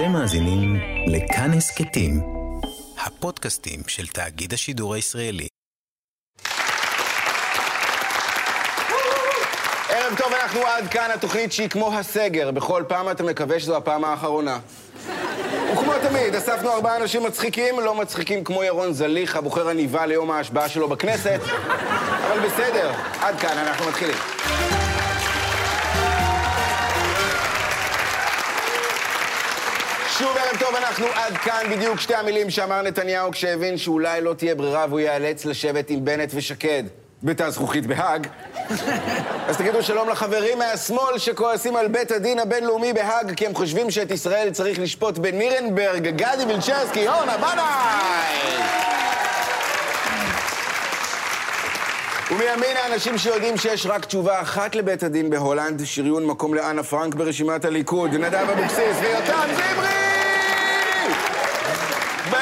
אתם מאזינים לכאן הסכתים, הפודקאסטים של תאגיד השידור הישראלי. ערב טוב, אנחנו עד כאן, התוכנית שהיא כמו הסגר. בכל פעם אתה מקווה שזו הפעם האחרונה. וכמו תמיד, אספנו ארבעה אנשים מצחיקים, לא מצחיקים כמו ירון זליך, הבוחר הניבה ליום ההשבעה שלו בכנסת, אבל בסדר, עד כאן, אנחנו מתחילים. שוב ערב טוב, אנחנו עד כאן, בדיוק שתי המילים שאמר נתניהו כשהבין שאולי לא תהיה ברירה והוא ייאלץ לשבת עם בנט ושקד בתא זכוכית בהאג. אז תגידו שלום לחברים מהשמאל שכועסים על בית הדין הבינלאומי בהאג כי הם חושבים שאת ישראל צריך לשפוט בנירנברג, גדי וילצ'רסקי, אורנה בנאי! ומימין האנשים שיודעים שיש רק תשובה אחת לבית הדין בהולנד, שריון מקום לאנה פרנק ברשימת הליכוד, נדב אבוקסיס ויותם זמרי!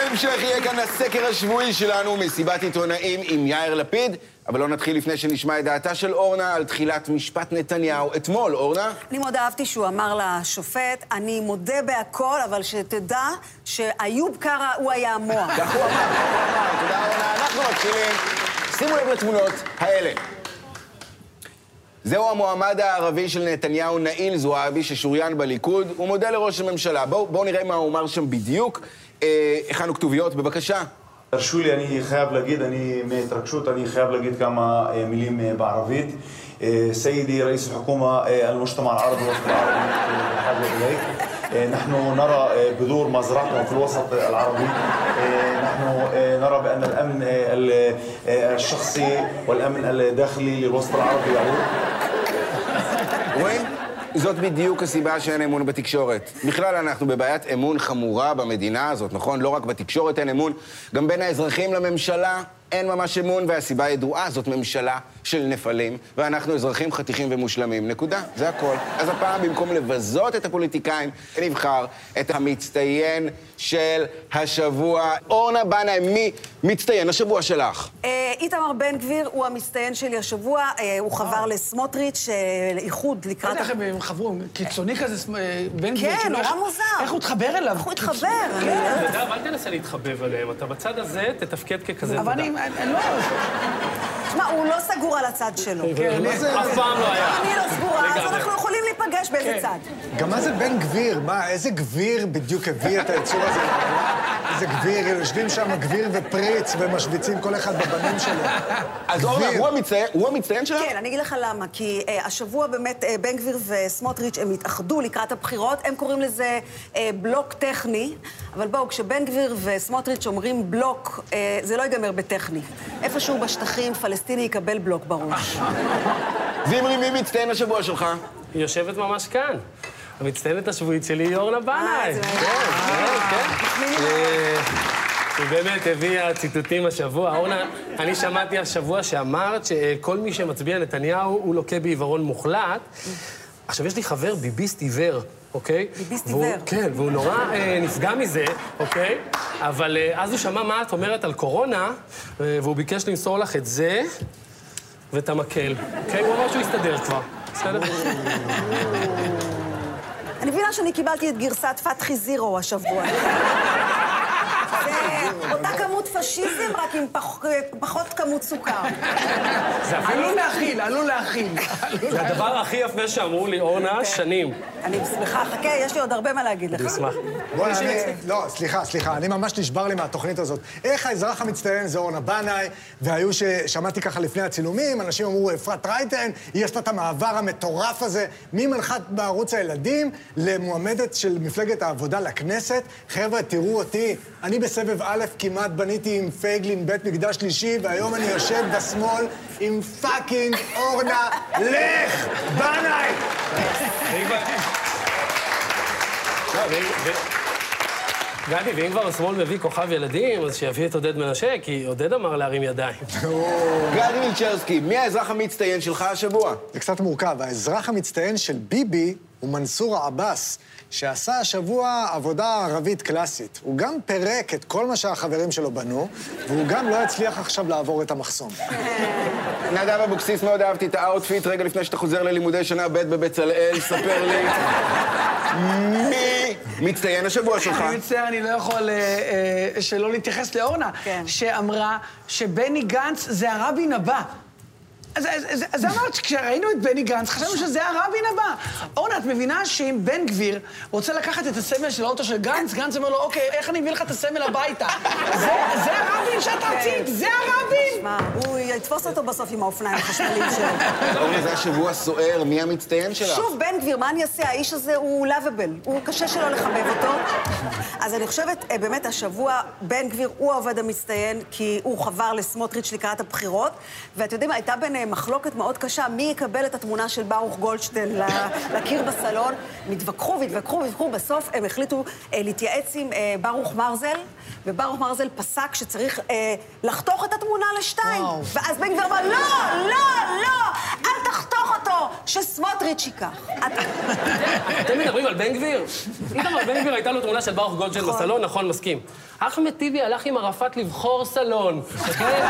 בהמשך יהיה כאן הסקר השבועי שלנו, מסיבת עיתונאים עם יאיר לפיד, אבל לא נתחיל לפני שנשמע את דעתה של אורנה על תחילת משפט נתניהו אתמול. אורנה? אני מאוד אהבתי שהוא אמר לשופט, אני מודה בהכל, אבל שתדע שאיוב קרא הוא היה המוח. כך הוא אמר, תודה אורנה, אנחנו מתחילים. שימו לב לתמונות האלה. זהו המועמד הערבי של נתניהו, נאיל זועבי, ששוריין בליכוד. הוא מודה לראש הממשלה. בואו בוא נראה מה הוא אמר שם בדיוק. אה, הכנו כתוביות, בבקשה. תרשו לי, אני חייב להגיד, אני מהתרגשות, אני חייב להגיד כמה אה, מילים אה, בערבית. אה, سيدي رئيس الحكومة آه، المجتمع العربي والوسط العربي آه، بحاجة إليك آه، نحن نرى آه، بذور ما زرعتم في الوسط العربي آه، نحن آه، نرى بأن الأمن آه، ال- آه، الشخصي والأمن الداخلي للوسط العربي يعود רואים? זאת בדיוק הסיבה שאין אמון בתקשורת. בכלל, אנחנו בבעיית אמון חמורה במדינה הזאת, נכון? לא רק בתקשורת אין אמון, גם בין האזרחים לממשלה אין ממש אמון, והסיבה ידועה, זאת ממשלה של נפלים, ואנחנו אזרחים חתיכים ומושלמים. נקודה, זה הכל. אז הפעם, במקום לבזות את הפוליטיקאים, נבחר את המצטיין של השבוע. אורנה בנאי, מי מצטיין השבוע שלך? אה, איתמר בן גביר הוא המצטיין שלי השבוע, אה, הוא חבר לסמוטריץ', אה, לאיחוד לא לקראת... יודע איך הם חברו, קיצוני כזה, בן גביר. כן, כאילו, נורא איך- מוזר. איך הוא התחבר אליו? איך הוא התחבר? כן. אל תנסה להתחבב עליהם, אתה בצד הזה, תתפקד ככזה אבל אני לא... תשמע, הוא לא סגור על הצד שלו. כן, אף פעם לא היה. אני לא סגורה, אז. אנחנו יכולים להיפגש באיזה כן. צד. גם מה זה בן גביר? מה, איזה גביר בדיוק הביא את היצור הזה? איזה גביר? יושבים שם גביר ופריץ ומשוויצים כל אחד בבנים שלו. אז אורנה. הוא המצטיין, שלך? כן, אני אגיד לך למה. כי אה, השבוע באמת אה, בן גביר וסמוטריץ' הם התאחדו לקראת הבחירות. הם קוראים לזה אה, בלוק טכני. אבל בואו, כשבן גביר וסמוטריץ' אומרים בלוק, אה, זה לא ייגמר בטכני. איפשהו בשטחים, פלסטיני יקבל בלוק בראש. זמרי, מי מצטיין השבוע שלך? היא יושבת ממש כאן. המצטיינת השבועית שלי היא אורנה בנאי. אה, מחמיאים לי. אה, היא באמת הביאה ציטוטים השבוע. אורנה, אני שמעתי השבוע שאמרת שכל מי שמצביע נתניהו הוא לוקה בעיוורון מוחלט. עכשיו, יש לי חבר ביביסט עיוור, אוקיי? ביביסט עיוור. כן, והוא נורא אה, נפגע מזה, אוקיי? אבל אה, אז הוא שמע מה את אומרת על קורונה, אה, והוא ביקש למסור לך את זה ואת המקל. אוקיי? הוא אמר שהוא יסתדר כבר. בסדר? אני מבינה שאני קיבלתי את גרסת פתחי זירו השבוע. זה אותה כמות פשיזם, רק עם פח- פחות כמות סוכר. זה אפילו... עלול להכיל, עלול להכיל. זה הדבר הכי יפה שאמרו לי, אורנה, שנים. אני שמחה, חכה, יש לי עוד הרבה מה להגיד לך. אני אשמח. בוא'נה, אני... לא, סליחה, סליחה, אני ממש נשבר לי מהתוכנית הזאת. איך האזרח המצטיין זה אורנה בנאי, והיו ששמעתי ככה לפני הצילומים, אנשים אמרו, אפרת רייטן, היא עשתה את המעבר המטורף הזה ממנחת בערוץ הילדים למועמדת של מפלגת העבודה לכנסת. חבר'ה, תראו אותי, אני בסבב א' כמעט בניתי עם פייגלין בית מקדש שלישי, והיום אני יושב בשמאל עם פאקינג אורנה, לך, בנאי! ואם כבר- לא, ואם- ו- גדי, ואם כבר השמאל מביא כוכב ילדים, אז שיביא את עודד מנשה, כי עודד אמר להרים ידיים. גדי מילצ'רסקי, מי האזרח המצטיין שלך השבוע? זה קצת מורכב. האזרח המצטיין של ביבי הוא מנסור עבאס, שעשה השבוע עבודה ערבית קלאסית. הוא גם פירק את כל מה שהחברים שלו בנו, והוא גם לא הצליח עכשיו לעבור את המחסום. נדב אבוקסיס, מאוד אהבתי את האוטפיט. רגע לפני שאתה חוזר ללימודי שנה ב' בבצלאל, ספר לי. מי מצטיין השבוע שלך. אני מצטער, אני לא יכול אה, אה, שלא להתייחס לאורנה, כן. שאמרה שבני גנץ זה הרבין הבא. אז, אז, אז, אז אמרת שכשראינו את בני גנץ, חשבנו שזה הרבין הבא. אורנה, את מבינה שאם בן גביר רוצה לקחת את הסמל של האוטו של גנץ, גנץ אומר לו, אוקיי, איך אני אביא לך את הסמל הביתה? זה, זה הרבין שאת רצית, זה הרבין! מה, הוא יתפוס אותו בסוף עם האופניים החשמליים שלו. אורנה, זה השבוע סוער, מי המצטיין שלך? שוב, בן גביר, מה אני אעשה? האיש הזה הוא לאביבל. הוא קשה שלא לחבב אותו. אז אני חושבת, אה, באמת, השבוע בן גביר הוא העובד המצטיין, כי הוא חבר לסמוטריץ' לקראת הבחירות. ואתם יודעים, הייתה ביניהם מחלוקת מאוד קשה, מי יקבל את התמונה של ברוך גולדשטיין לקיר בסלון. הם התווכחו והתווכחו והתווכחו, בסוף הם החליטו אה, להתייעץ עם אה, ברוך מרזל, וברוך מרזל פסק שצריך אה, לחתוך את התמונה לשתיים. וואו. ואז בן גביר אמר, לא, לא, לא, אל תחתוך אותו, שסמוטריץ' ייקח. את- אתם מדברים על בן גביר? איתמר בן גביר הייתה לו תמונה של ברוך גולדשטיין בסלון, נכון, מסכים. אחמד טיבי הלך עם ערפאת לבחור סלון, אוקיי?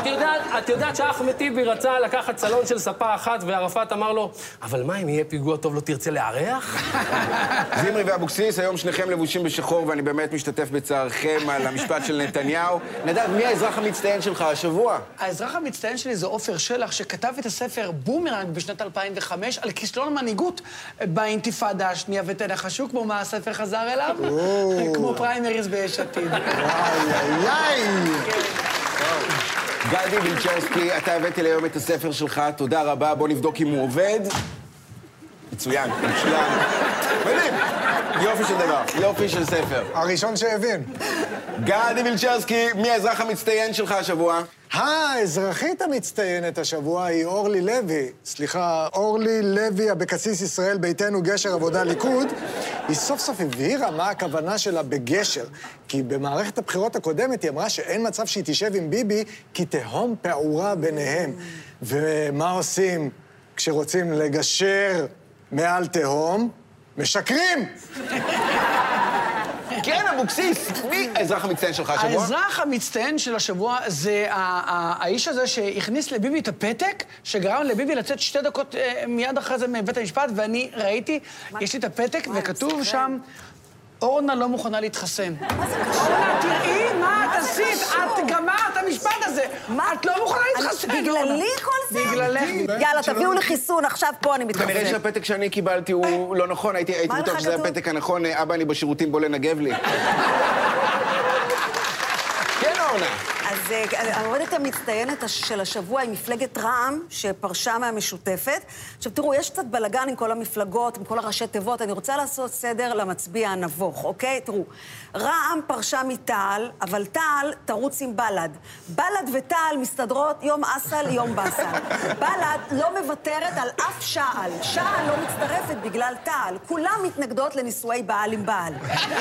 את יודעת, את יודעת שאחמד טיבי רצה לקחת סלון של ספה אחת, וערפאת אמר לו, אבל מה, אם יהיה פיגוע טוב לא תרצה לארח? זמרי ואבוקסיס, היום שניכם לבושים בשחור, ואני באמת משתתף בצערכם על המשפט של נתניהו. נדב, מי האזרח המצטיין שלך השבוע? האזרח המצטיין שלי זה עופר שלח, שכתב את הספר בומרנג בשנת 2005 על כישלון המנהיגות באינתיפאדה השנייה, ותנחשו כמו מה הספר חזר אליו? כמו פריימריז ביש עתיד. איי, איי. גדי וילצ'רסקי, אתה הבאת לי היום את הספר שלך, תודה רבה, בוא נבדוק אם הוא עובד. מצוין, מצוין. מדהים. יופי של דבר, יופי של ספר. הראשון שהבין. גדי וילצ'רסקי, מי האזרח המצטיין שלך השבוע? האזרחית המצטיינת השבוע היא אורלי לוי. סליחה, אורלי לוי, אבקסיס ישראל ביתנו, גשר עבודה ליכוד. היא סוף סוף הבהירה מה הכוונה שלה בגשר. כי במערכת הבחירות הקודמת היא אמרה שאין מצב שהיא תשב עם ביבי, כי תהום פעורה ביניהם. ומה עושים כשרוצים לגשר מעל תהום? משקרים! כן, אבוקסיס, מי האזרח המצטיין שלך השבוע? האזרח המצטיין של השבוע זה האיש הזה שהכניס לביבי את הפתק, שגרם לביבי לצאת שתי דקות אה, מיד אחרי זה מבית המשפט, ואני ראיתי, יש לי את הפתק, וכתוב. שם, אורנה לא מוכנה להתחסן. אורנה, תראי מה את עשית, את גמרת את המשפט הזה. מה? את לא מוכנה להתחסן, אורנה. בגללי כל זה? בגללך. יאללה, תביאו לי חיסון, עכשיו פה אני כנראה מתחזק. שהפתק שאני קיבלתי הוא לא נכון, הייתי בטוח שזה? הפתק הנכון, אה, אבא, אני בשירותים, בוא לנגב לי. כן, אורנה. אז אה, העובדת המצטיינת הש- של השבוע היא מפלגת רע"מ, שפרשה מהמשותפת. עכשיו, תראו, יש קצת בלאגן עם כל המפלגות, עם כל הראשי תיבות. אני רוצה לעשות סדר למצביע הנבוך, אוקיי? תראו, רע"מ פרשה מתע"ל, אבל תע"ל תרוץ עם בל"ד. בל"ד ותע"ל מסתדרות יום אסל, יום באסל. בל"ד לא מוותרת על אף שעל. שעל לא מצטרפת בגלל תע"ל. כולם מתנגדות לנישואי בעל עם בעל.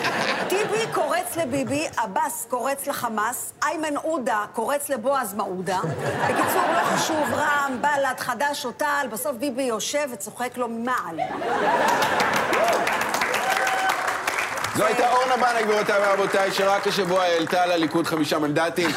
טיבי קורץ לביבי, עבאס קורץ לחמאס, איימן עודה קורץ לבועז מעודה. בקיצור, לא חשוב, רע"מ, בל"ד, חד"ש או תע"ל, בסוף ביבי יושב וצוחק לו ממעל. זו הייתה אורנה בנאי, גבירותיי ורבותיי, שרק השבוע העלתה לליכוד חמישה מנדטים.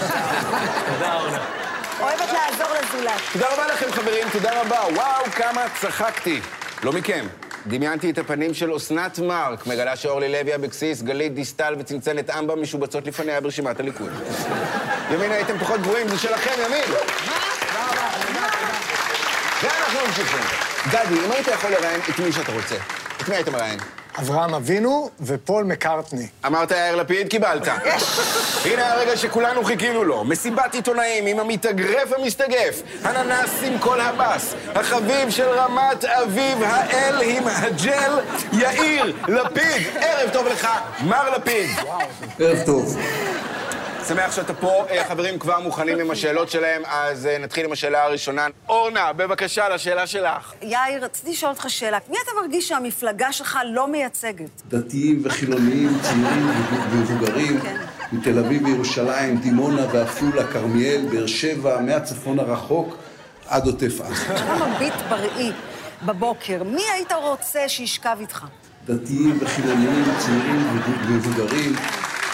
אוהבת לעזור לזולת. תודה רבה לכם, חברים, תודה רבה. וואו, כמה צחקתי. לא מכם. דמיינתי את הפנים של אסנת מארק, מגלה שאורלי לוי אבקסיס, גלית דיסטל וצנצנת אמבה משובצות לפניה ברשימת הליכוד. ימין הייתם פחות גרועים, זה שלכם, ימין. ואנחנו ממשיכים. גדי, אם היית יכול לראיין את מי שאתה רוצה, את מי היית מראיין? אברהם אבינו ופול מקארטני. אמרת יאיר לפיד, קיבלת. הנה הרגע שכולנו חיכינו לו. מסיבת עיתונאים עם המתאגרף המסתגף, הננס עם כל הבס, החביב של רמת אביב, האל עם הג'ל, יאיר לפיד. ערב טוב לך, מר לפיד. ערב טוב. שמח שאתה פה. אה, חברים כבר מוכנים עם השאלות שלהם, אז אה, נתחיל עם השאלה הראשונה. אורנה, בבקשה, לשאלה שלך. יאיר, רציתי לשאול אותך שאלה. מי אתה מרגיש שהמפלגה שלך לא מייצגת? דתיים וחילוניים, צעירים ומבוגרים, כן. מתל אביב וירושלים, דימונה ועפולה, כרמיאל, באר שבע, מהצפון הרחוק עד עוטף עזה. כשאתה מביט בראי בבוקר, מי היית רוצה שישכב איתך? דתיים וחילוניים, צעירים ומבוגרים,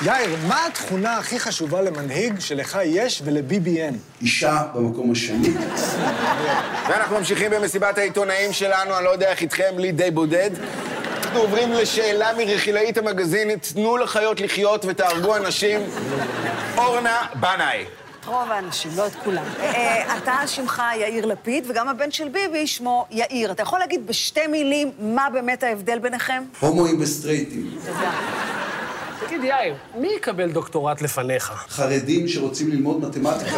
יאיר, מה התכונה הכי חשובה למנהיג שלך יש ולביבי אין? אישה במקום השני, ואנחנו ממשיכים במסיבת העיתונאים שלנו, אני לא יודע איך איתכם, לי די בודד. אנחנו עוברים לשאלה מרכילאית המגזין, תנו לחיות לחיות ותהרגו אנשים. אורנה בנאי. רוב האנשים, לא את כולם. אה, אתה, שמך יאיר לפיד, וגם הבן של ביבי שמו יאיר. אתה יכול להגיד בשתי מילים מה באמת ההבדל ביניכם? הומואים וסטרייטים, תודה. תגיד, יאיר, מי יקבל דוקטורט לפניך? חרדים שרוצים ללמוד מתמטיקה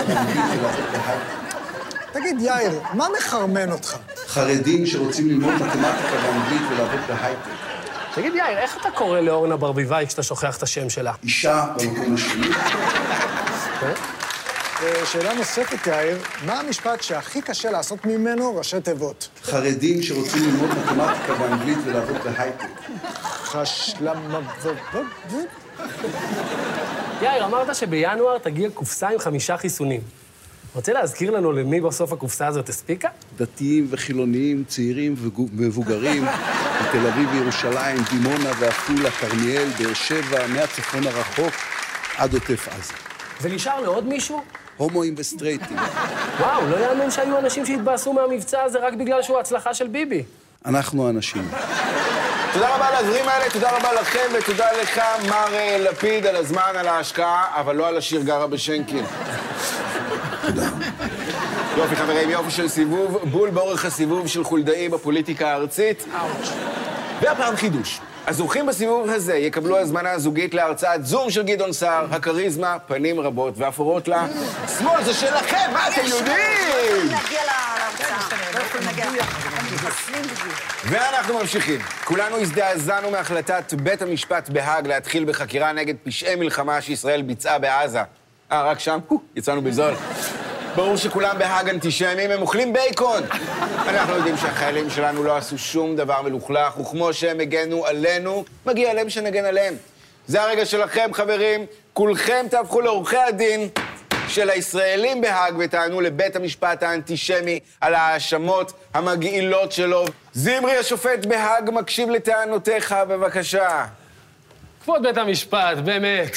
תגיד, יאיר, מה מחרמן אותך? חרדים שרוצים ללמוד מתמטיקה ואנגלית ולעבוד בהייטק, תגיד, יאיר, איך אתה קורא לאורנה ברביבאי כשאתה שוכח את השם שלה? אישה במקום השני, אה, שאלה נוספת, יאיר, מה המשפט שהכי קשה לעשות ממנו ראשי תיבות? חרדים שרוצים ללמוד מתמטיקה ואנגלית ולעבוד בהייטק. ו- יאיר, אמרת שבינואר תגיע קופסה עם חמישה חיסונים. רוצה להזכיר לנו למי בסוף הקופסה הזאת הספיקה? דתיים וחילוניים, צעירים ומבוגרים, בתל אביב וירושלים, דימונה ועפולה, כרמיאל, באר שבע, מהצפון הרחוק עד עוטף עזה. ונשאר לעוד מישהו? הומואים וסטרייטים. וואו, לא יאמן שהיו אנשים שהתבאסו מהמבצע הזה רק בגלל שהוא הצלחה של ביבי. אנחנו האנשים. תודה רבה על הדברים האלה, תודה רבה לכם, ותודה לך, מר אה, לפיד, על הזמן, על ההשקעה, אבל לא על השיר גרה בשנקין. יופי, חברים, יופי של סיבוב, בול באורך הסיבוב של חולדאי בפוליטיקה הארצית. והפעם חידוש. הזוכים בסיבוב הזה יקבלו הזמנה זוגית להרצאת זום של גדעון סער, הכריזמה, פנים רבות ואפורות לה. שמאל זה שלכם, מה אתם יודעים? לא. ואנחנו ממשיכים. כולנו הזדעזענו מהחלטת בית המשפט בהאג להתחיל בחקירה נגד פשעי מלחמה שישראל ביצעה בעזה. אה, רק שם? יצאנו בזול. ברור שכולם בהאג אנטישמים, הם אוכלים בייקון. אנחנו יודעים שהחיילים שלנו לא עשו שום דבר מלוכלך, וכמו שהם הגנו עלינו, מגיע להם שנגן עליהם. זה הרגע שלכם, חברים. כולכם תהפכו לעורכי הדין של הישראלים בהאג וטענו לבית המשפט האנטישמי על ההאשמות המגעילות שלו. זמרי השופט בהאג מקשיב לטענותיך, בבקשה. כבוד בית המשפט, באמת.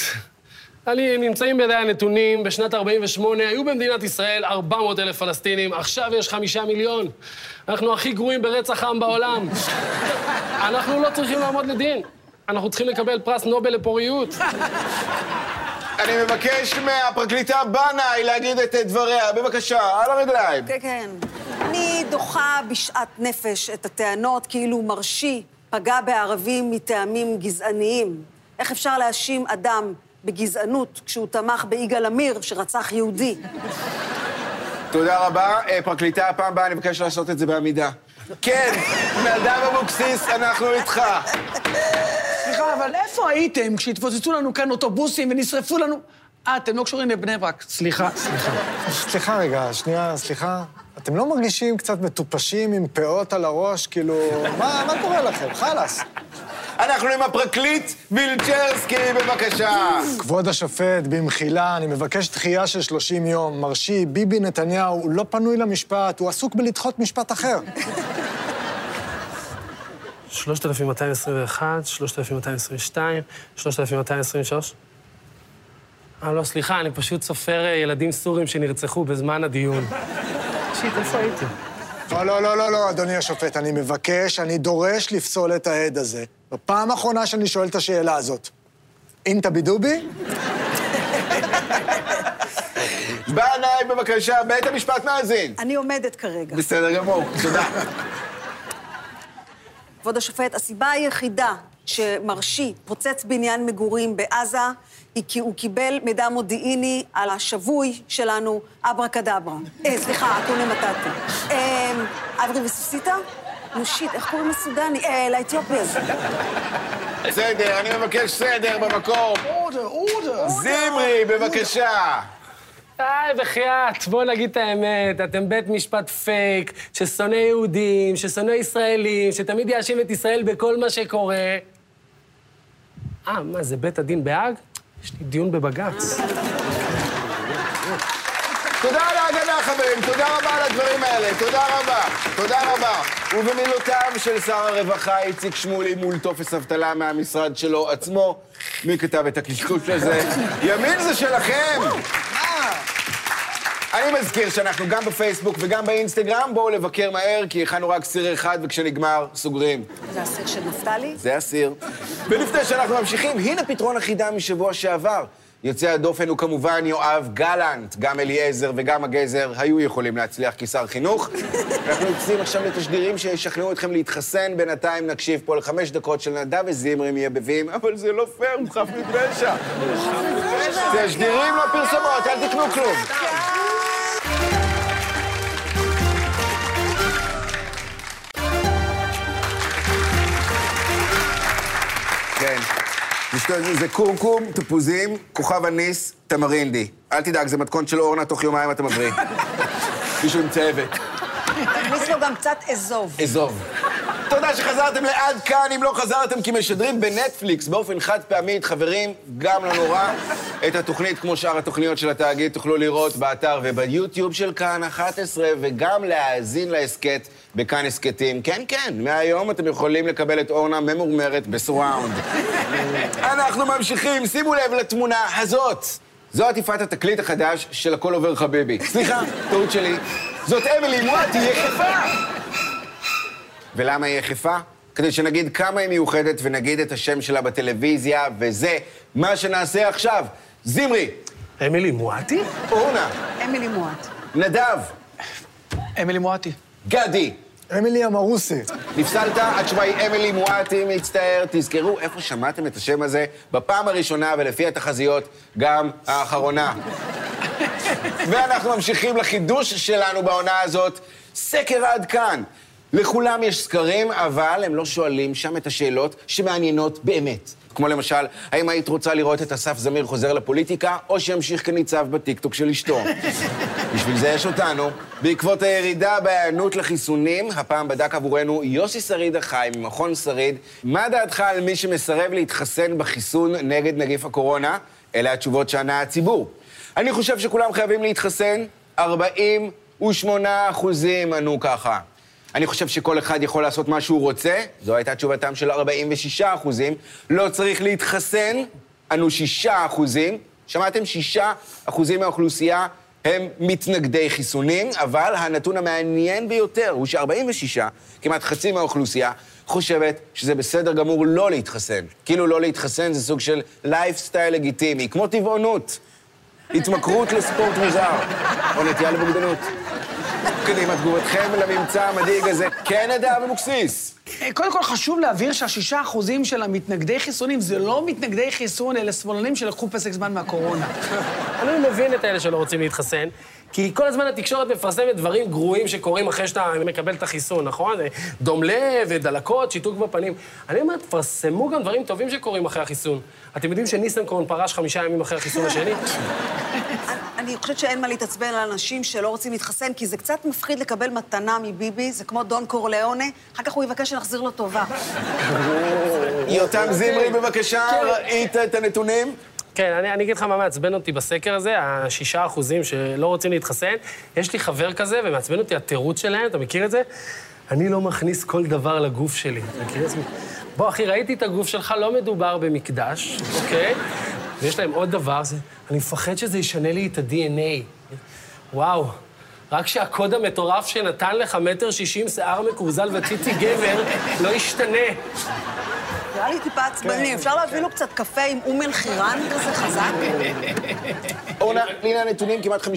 אני, נמצאים בידי הנתונים, בשנת 48' היו במדינת ישראל 400 אלף פלסטינים, עכשיו יש חמישה מיליון. אנחנו הכי גרועים ברצח עם בעולם. אנחנו לא צריכים לעמוד לדין. אנחנו צריכים לקבל פרס נובל לפוריות. אני מבקש מהפרקליטה בנאי להגיד את דבריה. בבקשה, על הרגליים. כן, כן. אני דוחה בשאט נפש את הטענות כאילו מרשי פגע בערבים מטעמים גזעניים. איך אפשר להאשים אדם בגזענות כשהוא תמך ביגאל עמיר שרצח יהודי? תודה רבה. אה, פרקליטה, הפעם הבאה אני מבקש לעשות את זה בעמידה. כן, נדב אבוקסיס, אנחנו איתך. סליחה, אבל איפה הייתם כשהתפוצצו לנו כאן אוטובוסים ונשרפו לנו... אה, אתם לא קשורים לבני ברק. סליחה, סליחה. סליחה רגע, שנייה, סליחה. אתם לא מרגישים קצת מטופשים עם פאות על הראש? כאילו, מה, מה קורה לכם? חלאס. אנחנו עם הפרקליט וילצ'רסקי, בבקשה. כבוד השופט, במחילה, אני מבקש דחייה של 30 יום. מרשי, ביבי נתניהו, הוא לא פנוי למשפט, הוא עסוק בלדחות משפט אחר. 3,221, 3,222, 3,223. אה, לא, סליחה, אני פשוט סופר אה, ילדים סורים שנרצחו בזמן הדיון. שיט, איפה הייתי? לא, לא, לא, לא, לא, אדוני השופט, אני מבקש, אני דורש לפסול את העד הזה. בפעם האחרונה שאני שואל את השאלה הזאת. אינטה בידובי? בנאי, בבקשה, בית המשפט מאזין. אני עומדת כרגע. בסדר גמור, תודה. כבוד השופט, הסיבה היחידה שמרשי פוצץ בניין מגורים בעזה היא כי הוא קיבל מידע מודיעיני על השבוי שלנו, אברה קדברה. אה, סליחה, אקונה מטאטי. אה, אברי וסוסיתא? נו שיט, איך קוראים לסודני? אה, לאתיופי הזה. בסדר, אני מבקש סדר במקום. אורדר, אורדר. זמרי, בבקשה. די, בחייאת, בואו נגיד את האמת, אתם בית משפט פייק, ששונא יהודים, ששונא ישראלים, שתמיד יאשים את ישראל בכל מה שקורה. אה, מה, זה בית הדין בהאג? יש לי דיון בבג"ץ. תודה על ההגנה, חברים. תודה רבה על הדברים האלה. תודה רבה. תודה רבה. ובמילותיו של שר הרווחה איציק שמולי מול טופס אבטלה מהמשרד שלו עצמו, מי כתב את הקשקוש הזה? ימין זה שלכם! אני מזכיר שאנחנו גם בפייסבוק וגם באינסטגרם, בואו לבקר מהר, כי הכנו רק סיר אחד, וכשנגמר, סוגרים. זה הסיר של נפתלי? זה הסיר. ולפני שאנחנו ממשיכים, הנה פתרון החידה משבוע שעבר. יוצא הדופן הוא כמובן יואב גלנט. גם אליעזר וגם הגזר היו יכולים להצליח כשר חינוך. אנחנו יוצאים עכשיו לתשדירים שישכנעו אתכם להתחסן. בינתיים נקשיב פה לחמש דקות של נדב וזמרי מייבבים, אבל זה לא פייר, הוא חף מפשע. תשדירים לא פרסומות, אל תקנו כלום. זה- זה קורקום, תפוזים, כוכב אניס, תמרינדי. אל תדאג, זה מתכון של אורנה, תוך יומיים אתה מבריא. מישהו עם צוות. תכניס לו גם קצת אזוב. אזוב. תודה שחזרתם לעד כאן, אם לא חזרתם כי משדרים בנטפליקס באופן חד פעמית, חברים, גם לא נורא. את התוכנית, כמו שאר התוכניות של התאגיד, תוכלו לראות באתר וביוטיוב של כאן 11, וגם להאזין להסכת בכאן הסכתים. כן, כן, מהיום אתם יכולים לקבל את אורנה ממורמרת בסוראונד. אנחנו ממשיכים, שימו לב לתמונה הזאת. זו עטיפת התקליט החדש של הכל עובר חביבי. סליחה, טעות שלי. זאת אמילי מואטי, יחפה! ולמה היא יחפה? כדי שנגיד כמה היא מיוחדת ונגיד את השם שלה בטלוויזיה, וזה מה שנעשה עכשיו. זמרי, אמילי מואטי? אורנה, אמילי מועט. נדב, אמילי מואטי. גדי. אמילי אמרוסי. נפסלת, התשובה היא אמילי מואטי, מצטער. תזכרו איפה שמעתם את השם הזה בפעם הראשונה, ולפי התחזיות, גם האחרונה. ואנחנו ממשיכים לחידוש שלנו בעונה הזאת, סקר עד כאן. לכולם יש סקרים, אבל הם לא שואלים שם את השאלות שמעניינות באמת. כמו למשל, האם היית רוצה לראות את אסף זמיר חוזר לפוליטיקה, או שימשיך כניצב בטיקטוק של אשתו? בשביל זה יש אותנו. בעקבות הירידה בהיענות לחיסונים, הפעם בדק עבורנו יוסי שריד החי ממכון שריד. מה דעתך על מי שמסרב להתחסן בחיסון נגד נגיף הקורונה? אלה התשובות שענה הציבור. אני חושב שכולם חייבים להתחסן, 48 אחוזים ענו ככה. אני חושב שכל אחד יכול לעשות מה שהוא רוצה, זו הייתה תשובתם של 46 אחוזים. לא צריך להתחסן, ענו 6 אחוזים. שמעתם? 6 אחוזים מהאוכלוסייה הם מתנגדי חיסונים, אבל הנתון המעניין ביותר הוא ש-46, כמעט חצי מהאוכלוסייה, חושבת שזה בסדר גמור לא להתחסן. כאילו לא להתחסן זה סוג של לייפסטייל לגיטימי, כמו טבעונות. התמכרות לספורט מוזר, או נטייה לבוגדנות. קדימה, תגובתכם לממצא המדאיג הזה. כן, נדב אבוקסיס. קודם כל, חשוב להבהיר שהשישה אחוזים של המתנגדי חיסונים זה לא מתנגדי חיסון, אלה שמאלנים שלקחו פסק זמן מהקורונה. אני מבין את אלה שלא רוצים להתחסן, כי כל הזמן התקשורת מפרסמת דברים גרועים שקורים אחרי שאתה מקבל את החיסון, נכון? דום לב ודלקות, שיתוק בפנים. אני אומר, תפרסמו גם דברים טובים שקורים אחרי החיסון. אתם יודעים שניסנקורן פרש חמישה ימים אחרי החיסון השני? אני- חושבת שאין מה להתעצבן על אנשים שלא רוצים להתחסן, כי זה קצת מפחיד לקבל מתנה מביבי, זה כמו דון קורליאונה, אחר כך הוא יבקש שנחזיר לו טובה. יותם זמרי, בבקשה, ראית את הנתונים? כן, אני, אני אגיד לך מה מעצבן אותי בסקר הזה, השישה אחוזים שלא רוצים להתחסן. יש לי חבר כזה, ומעצבן אותי התירוץ שלהם, אתה מכיר את זה? אני לא מכניס כל דבר לגוף שלי. אתה מכיר את זה? בוא, אחי, ראיתי את הגוף שלך, לא מדובר במקדש, אוקיי? ויש להם עוד דבר, זה, אני מפחד שזה ישנה לי את ה-DNA. וואו, רק שהקוד המטורף שנתן לך מטר שישים שיער מקורזל וציצי גבר לא ישתנה. נראה לי טיפה עצבני, אפשר להביא לו קצת קפה עם אום אל-חיראן כזה חזק? אורנה, הנה הנתונים, כמעט 50%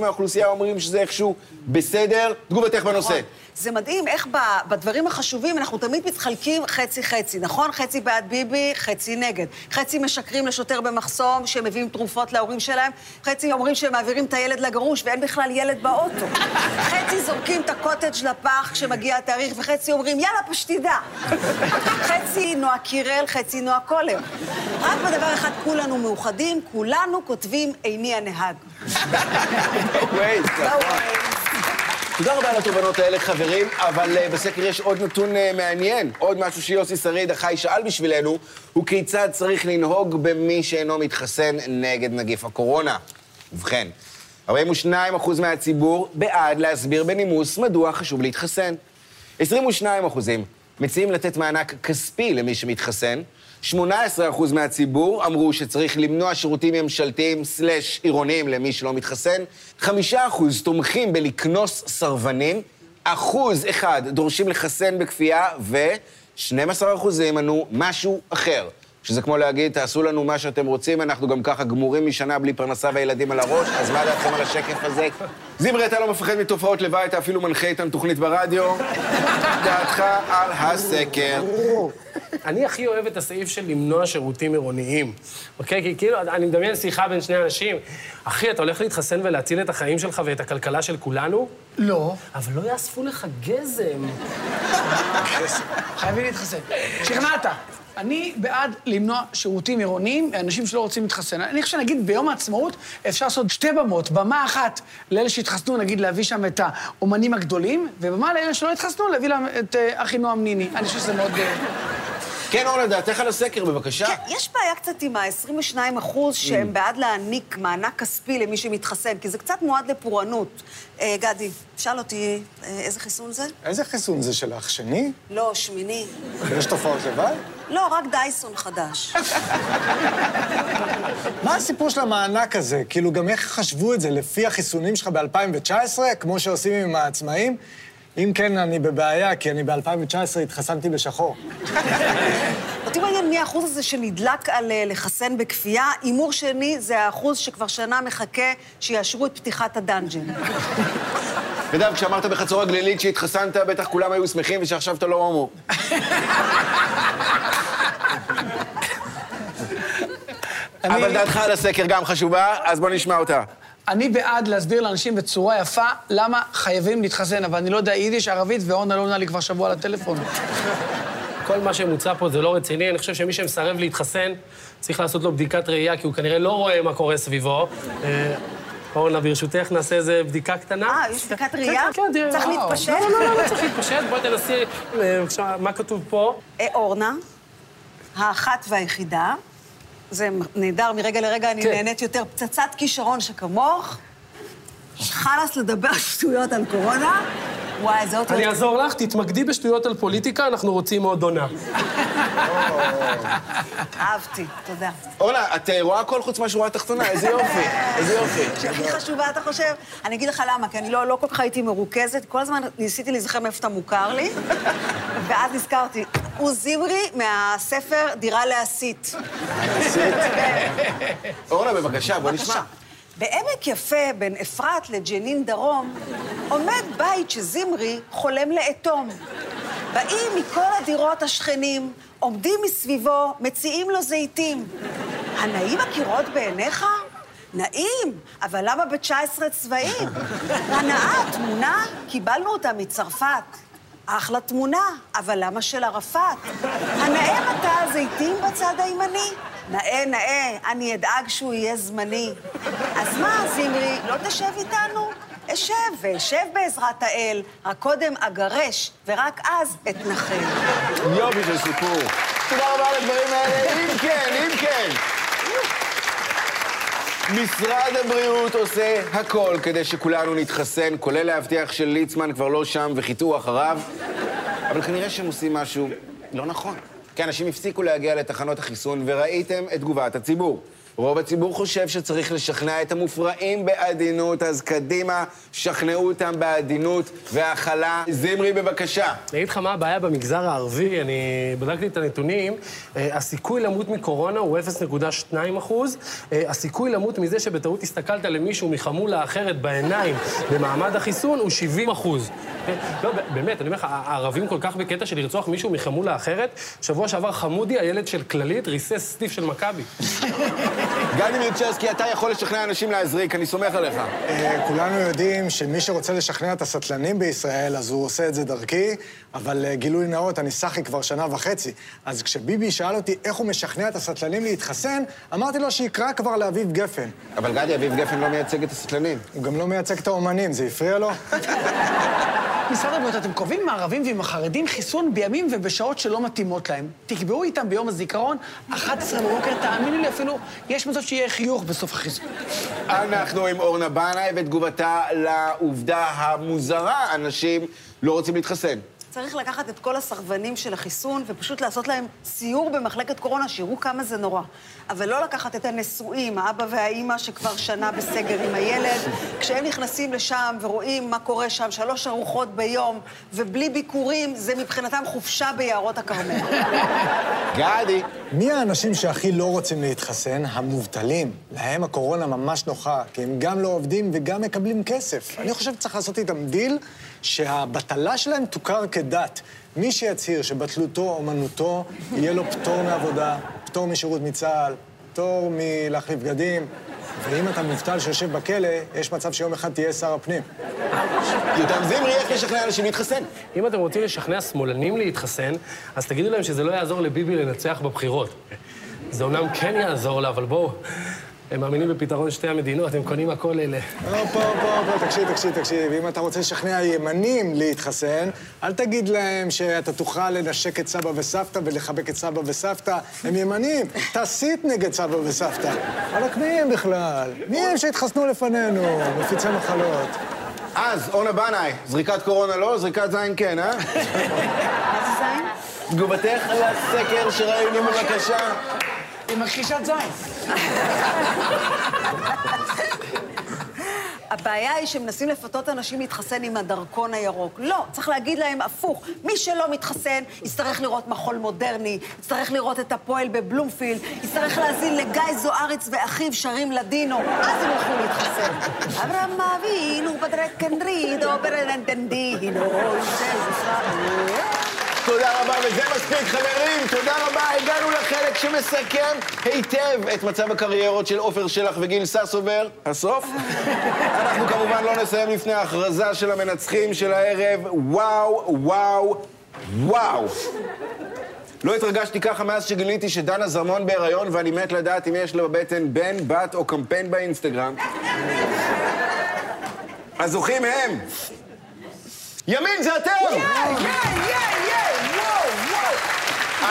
מהאוכלוסייה אומרים שזה איכשהו בסדר. תגובתך בנושא. זה מדהים איך ב- בדברים החשובים אנחנו תמיד מתחלקים חצי-חצי, נכון? חצי בעד ביבי, חצי נגד. חצי משקרים לשוטר במחסום שהם מביאים תרופות להורים שלהם, חצי אומרים שהם מעבירים את הילד לגרוש ואין בכלל ילד באוטו. חצי זורקים את הקוטג' לפח כשמגיע התאריך, וחצי אומרים, יאללה, פשטידה. חצי נועה קירל, חצי נועה קולר. רק בדבר אחד כולנו מאוחדים, כולנו כותבים איני הנהג. Waze, באו, תודה רבה על התובנות האלה, חברים, אבל uh, בסקר יש עוד נתון uh, מעניין. עוד משהו שיוסי שריד החי שאל בשבילנו, הוא כיצד צריך לנהוג במי שאינו מתחסן נגד נגיף הקורונה. ובכן, 42% מהציבור בעד להסביר בנימוס מדוע חשוב להתחסן. 22% מציעים לתת מענק כספי למי שמתחסן, 18% מהציבור אמרו שצריך למנוע שירותים ממשלתיים סלאש עירוניים למי שלא מתחסן, 5% תומכים בלקנוס סרבנים, אחוז אחד דורשים לחסן בכפייה, ו-12% ענו משהו אחר. שזה כמו להגיד, תעשו לנו מה שאתם רוצים, אנחנו גם ככה גמורים משנה בלי פרנסה וילדים על הראש, אז מה דעתכם על השקף הזה? זמרי, אתה לא מפחד מתופעות לוואי, אתה אפילו מנחה איתן תוכנית ברדיו. דעתך על הסקר. אני הכי אוהב את הסעיף של למנוע שירותים עירוניים, אוקיי? כי כאילו, אני מדמיין שיחה בין שני אנשים. אחי, אתה הולך להתחסן ולהציל את החיים שלך ואת הכלכלה של כולנו? לא. אבל לא יאספו לך גזם. חייבים להתחסן. שכנעת. אני בעד למנוע שירותים עירוניים מאנשים שלא רוצים להתחסן. אני חושב שנגיד ביום העצמאות אפשר לעשות שתי במות. במה אחת לאלה שהתחסנו, נגיד להביא שם את האומנים הגדולים, ובמה לאלה שלא התחסנו, להביא להם את אה, אחי נועם ניני. אני חושב שזה מאוד... כן, אורנה, דעתך על הסקר, בבקשה. כן, יש בעיה קצת עם ה-22 אחוז שהם בעד להעניק מענק כספי למי שמתחסן, כי זה קצת מועד לפורענות. אה, גדי, שאל אותי, אה, איזה חיסון זה? איזה חיסון זה שלך? שני? לא, שמיני. יש תופעות לוואי? לא, רק דייסון חדש. מה הסיפור של המענק הזה? כאילו, גם איך חשבו את זה? לפי החיסונים שלך ב-2019, כמו שעושים עם העצמאים? אם כן, אני בבעיה, כי אני ב-2019 התחסנתי בשחור. אותי מעניין מי האחוז הזה שנדלק על אה, לחסן בכפייה. הימור שני זה האחוז שכבר שנה מחכה שיאשרו את פתיחת הדאנג'ן. נדב, כשאמרת בחצור הגלילית שהתחסנת, בטח כולם היו שמחים ושעכשיו אתה לא הומו. אבל דעתך על הסקר גם חשובה, אז בוא נשמע אותה. אני בעד להסביר לאנשים בצורה יפה למה חייבים להתחסן, אבל אני לא יודע יידיש, ערבית, ואורנה לא עונה לי כבר שבוע לטלפון. כל מה שמוצע פה זה לא רציני. אני חושב שמי שמסרב להתחסן, צריך לעשות לו בדיקת ראייה, כי הוא כנראה לא רואה מה קורה סביבו. אה, אורנה, ברשותך, נעשה איזה בדיקה קטנה. אה, יש בדיקת ראייה? כן, כן, תראה. צריך וואו. להתפשט? לא, לא, לא, לא צריך להתפשט. בואי תנסי, אה, בבקשה, מה כתוב פה? אה, אורנה, האחת והיחידה. זה נהדר, מרגע לרגע אני כן. נהנית יותר. פצצת כישרון שכמוך. חלאס לדבר שטויות על קורונה. וואי, איזה אותיות. אני אעזור לך, תתמקדי בשטויות על פוליטיקה, אנחנו רוצים עוד עונה. אהבתי, תודה. אורנה, את אה, רואה הכל חוץ מהשורה התחתונה, איזה יופי, איזה יופי. שהכי חשובה, אתה חושב? אני אגיד לך למה, כי אני לא, לא כל כך הייתי מרוכזת. כל הזמן ניסיתי להיזכר מאיפה אתה מוכר לי, ואז נזכרתי, הוא זמרי מהספר דירה להסית. אורנה, בבקשה, בוא נשמע. בעמק יפה, בין אפרת לג'נין דרום, עומד בית שזמרי חולם לאטום. באים מכל הדירות השכנים, עומדים מסביבו, מציעים לו זיתים. הנאים הקירות בעיניך? נעים, אבל למה ב-19 צבעים? הנאה תמונה? קיבלנו אותה מצרפת. אחלה תמונה, אבל למה של ערפאת? הנאה מטע הזיתים בצד הימני? נאה, נאה, אני אדאג שהוא יהיה זמני. אז מה, זמרי, לא תשב איתנו? אשב ואשב בעזרת האל, רק קודם אגרש, ורק אז אתנחל. יופי של סיפור. תודה רבה על הדברים האלה. אם כן, אם כן. משרד הבריאות עושה הכל כדי שכולנו נתחסן, כולל להבטיח שליצמן כבר לא שם וחיתו אחריו, אבל כנראה שהם עושים משהו לא נכון. כי אנשים הפסיקו להגיע לתחנות החיסון וראיתם את תגובת הציבור. רוב הציבור חושב שצריך לשכנע את המופרעים בעדינות, אז קדימה, שכנעו אותם בעדינות והכלה. זמרי, בבקשה. אני אגיד לך מה הבעיה במגזר הערבי, אני בדקתי את הנתונים, אה, הסיכוי למות מקורונה הוא 0.2 אחוז, אה, הסיכוי למות מזה שבטעות הסתכלת למישהו מחמולה אחרת בעיניים במעמד החיסון הוא 70 אחוז. כן? לא, באמת, אני אומר לך, הערבים כל כך בקטע של לרצוח מישהו מחמולה אחרת, שבוע שעבר חמודי, הילד של כללית, ריסס סניף של מכבי. גדי מילצ'רסקי, אתה יכול לשכנע אנשים להזריק, אני סומך עליך. אה, כולנו יודעים שמי שרוצה לשכנע את הסטלנים בישראל, אז הוא עושה את זה דרכי, אבל אה, גילוי נאות, אני סאחי כבר שנה וחצי. אז כשביבי שאל אותי איך הוא משכנע את הסטלנים להתחסן, אמרתי לו שיקרא כבר לאביב גפן. אבל גדי, אביב גפן לא מייצג את הסטלנים. הוא גם לא מייצג את האומנים, זה הפריע לו? משרד הבריאות, אתם קובעים עם הערבים ועם החרדים חיסון בימים ובשעות שלא מתאימות להם. תקבעו איתם ביום הזיכרון, 11 בבוקר, תאמינו לי אפילו, יש מצב שיהיה חיוך בסוף החיסון. אנחנו עם אורנה בנאי ותגובתה לעובדה המוזרה, אנשים לא רוצים להתחסן. צריך לקחת את כל הסרבנים של החיסון ופשוט לעשות להם סיור במחלקת קורונה, שיראו כמה זה נורא. אבל לא לקחת את הנשואים, האבא והאימא שכבר שנה בסגר עם הילד, כשהם נכנסים לשם ורואים מה קורה שם, שלוש ארוחות ביום, ובלי ביקורים, זה מבחינתם חופשה ביערות הכרמל. גדי. מי האנשים שהכי לא רוצים להתחסן? המובטלים. להם הקורונה ממש נוחה, כי הם גם לא עובדים וגם מקבלים כסף. אני חושב שצריך לעשות איתם דיל שהבטלה שלהם תוכר כדת. מי שיצהיר שבטלותו אומנותו, יהיה לו פטור מעבודה, פטור משירות מצה"ל, פטור מלהחליף בגדים, ואם אתה מובטל שיושב בכלא, יש מצב שיום אחד תהיה שר הפנים. יותם זמרי, איך לשכנע אנשים להתחסן? אם אתם רוצים לשכנע שמאלנים להתחסן, אז תגידו להם שזה לא יעזור לביבי לנצח בבחירות. זה אומנם כן יעזור לה, אבל בואו, הם מאמינים בפתרון שתי המדינות, הם קונים הכל אלה. הופה, הופה, הופה, תקשיב, תקשיב, תקשיב. אם אתה רוצה לשכנע ימנים להתחסן, אל תגיד להם שאתה תוכל לנשק את סבא וסבתא ולחבק את סבא וסבתא. הם ימנים, תסית נגד סבא וסבתא. וואלכ, מי הם בכלל? מי הם שהתחסנו לפנינו, מפיצי מחלות? אז, אורנה בנאי, זריקת קורונה לא, זריקת זין כן, אה? מה זה זין? תגובתך לסקר שראינו בבקשה. היא מכחישת זין. הבעיה היא שמנסים לפתות אנשים להתחסן עם הדרכון הירוק. לא, צריך להגיד להם הפוך. מי שלא מתחסן, יצטרך לראות מחול מודרני, יצטרך לראות את הפועל בבלומפילד, יצטרך להאזין לגיא זוארץ ואחיו שרים לדינו, אז הם יוכלו להתחסן. אברהם אבינו בדרקנרידו ברנדנדינו, תודה רבה, וזה מספיק, חברים. תודה רבה, הגענו לחלק שמסכם היטב את מצב הקריירות של עופר שלח וגיל ססובר. הסוף? אנחנו כמובן לא נסיים לפני ההכרזה של המנצחים של הערב. וואו, וואו, וואו. לא התרגשתי ככה מאז שגיליתי שדנה זרמון בהיריון, ואני מת לדעת אם יש לה בבטן בן, בת או קמפיין באינסטגרם. הזוכים הם... ימין זה אתם!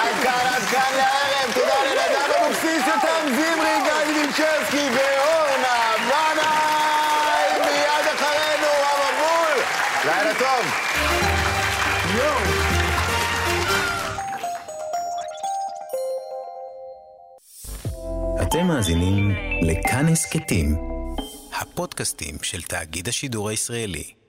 עד כאן, עד כאן לערב. תודה לנדב אבוקסיס, יותם זמרי, גיא וינצ'רסקי ואורנה בנאי. מיד אחרינו, המבול. לילה טוב. אתם מאזינים לכאן הסכתים, הפודקאסטים של תאגיד השידור הישראלי.